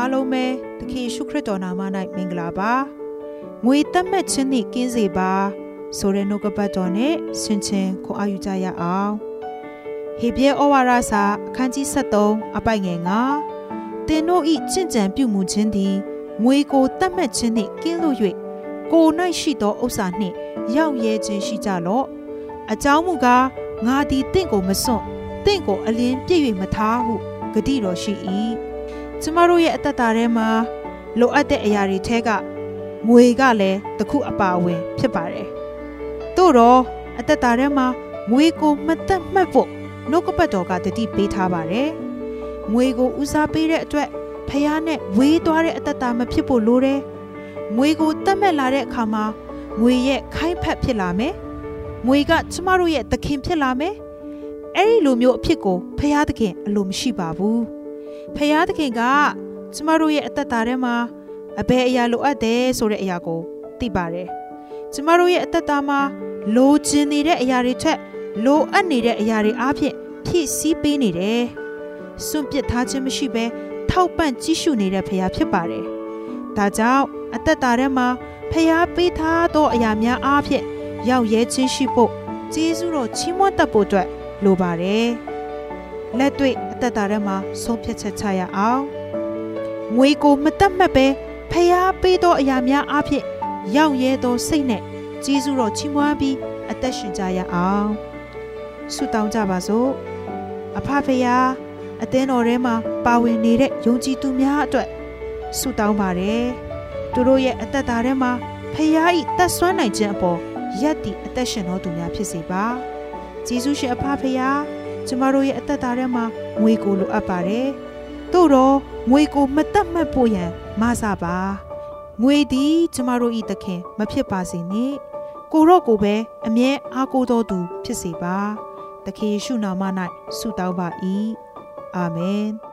အားလုံးပဲသခင်ယေရှုခရစ်တော်နာမ၌မင်္ဂလာပါငွေတက်မဲ့ခြင်းနှင့်ကင်းစေပါဆိုတဲ့နှုတ်ကပတ်တော်နဲ့ဆင်ခြင်ခွန်အားယူကြရအောင်ဟေဘရဲဩဝါဒစာအခန်းကြီး73အပိုက်ငယ်9သင်တို့ဤကြင်ကြံပြုမှုခြင်းသည်ငွေကိုတက်မဲ့ခြင်းနှင့်ကင်းလို့၍ကိုယ်၌ရှိသောဥစ္စာနှင့်ရောက်ရဲခြင်းရှိကြလော့အကြောင်းမူကားငါသည်တင့်ကိုမစွန့်တင့်ကိုအလင်းပြည့်၍မထားဟုဂတိတော်ရှိ၏ ကျမတို့ရဲ့အသက်တာထဲမှာလိုအပ်တဲ့အရာတွေထဲကငွေကလည်းတစ်ခုအပါအဝင် ဖြစ်ပါတယ်တို့တော့အသက်တာထဲမှာငွေကိုမသက်မှတ်ဖို့နှုတ်ကပတ်တော်ကတတိပေးထားပါတယ်ငွေကိုဦးစားပေးတဲ့အတွက်ဖះနဲ့ဝေးသွားတဲ့အသက်တာမဖြစ်ဖို့လိုတယ်ငွေကိုတတ်မှတ်လာတဲ့အခါမှာငွေရဲ့ခိုင်းဖက်ဖြစ်လာမယ်ငွေကကျမတို့ရဲ့သခင်ဖြစ်လာမယ်အဲ့ဒီလိုမျိုးအဖြစ်ကိုဖះသခင်အလိုမရှိပါဘူး ဖះသခင်ကကျမတို့ရဲ့အသက်တာထဲမှာအဘယ်အရာလိုအပ်တယ်ဆိုတဲ့အရာကိုသိပါတယ်ကျမတို့ရဲ့အသက်တာမှာလိုချင်နေတဲ့အရာတွေထက်လိုအပ်နေတဲ့အရာတွေအားဖြင့်ဖြည့်ဆည်းပေးနေတယ်စွန့်ပစ်ထားခြင်းမရှိဘဲထောက်ပံ့ကြည့်ရှုနေတဲ့ဖះဖြစ်ပါတယ်ဒါကြောင့်အသက်တာထဲမှာဖះပေးထားသောအရာများအားဖြင့်ရောက်ရဲခြင်းရှိဖို့ကျေးဇူးတော်ချီးမွမ်းတတ်ဖို့အတွက်လိုပါတယ်။ လက်တွေ့အသက်တာထဲမှာဆုံးဖြတ်ချက်ချရအောင်။ငွေကိုမတတ်မှတ်ပဲဖျားပေးသောအရာများအဖြစ်ရောက်ရဲသောစိတ်နဲ့ကျေးဇူးတော်ချီးမွမ်းပြီးအသက်ရှင်ကြရအောင်။ဆုတောင်းကြပါစို့။အဖဖျားအသင်းတော်ထဲမှာပါဝင်နေတဲ့ယုံကြည်သူများအတွက်ဆုတောင်းပါတယ်။သူတို့ရဲ့အသက်တာထဲမှာဖျားဤတတ်ဆွမ်းနိုင်ခြင်းအပေါ်ရက်တည်အသက်ရှင်တော်သူများဖြစ်စေပါ။ဂျေဇုရှင်အဖဖရာ ကျမတို့ရဲ့အသက်တာထဲမှာငွေကိုလိုအပ်ပါတယ်။သို့တော့ငွေကိုမတတ်မှတ်ဖို့ရန်မဆပါ။ငွေသည်ကျမတို့ဤသခင်မဖြစ်ပါစေနှင့်။ကိုရော့ကိုပဲအမြဲအားကိုးတော်သူဖြစ်စေပါ။သခင်ယေရှုနာမ၌ဆုတောင်းပါ၏။အာမင်။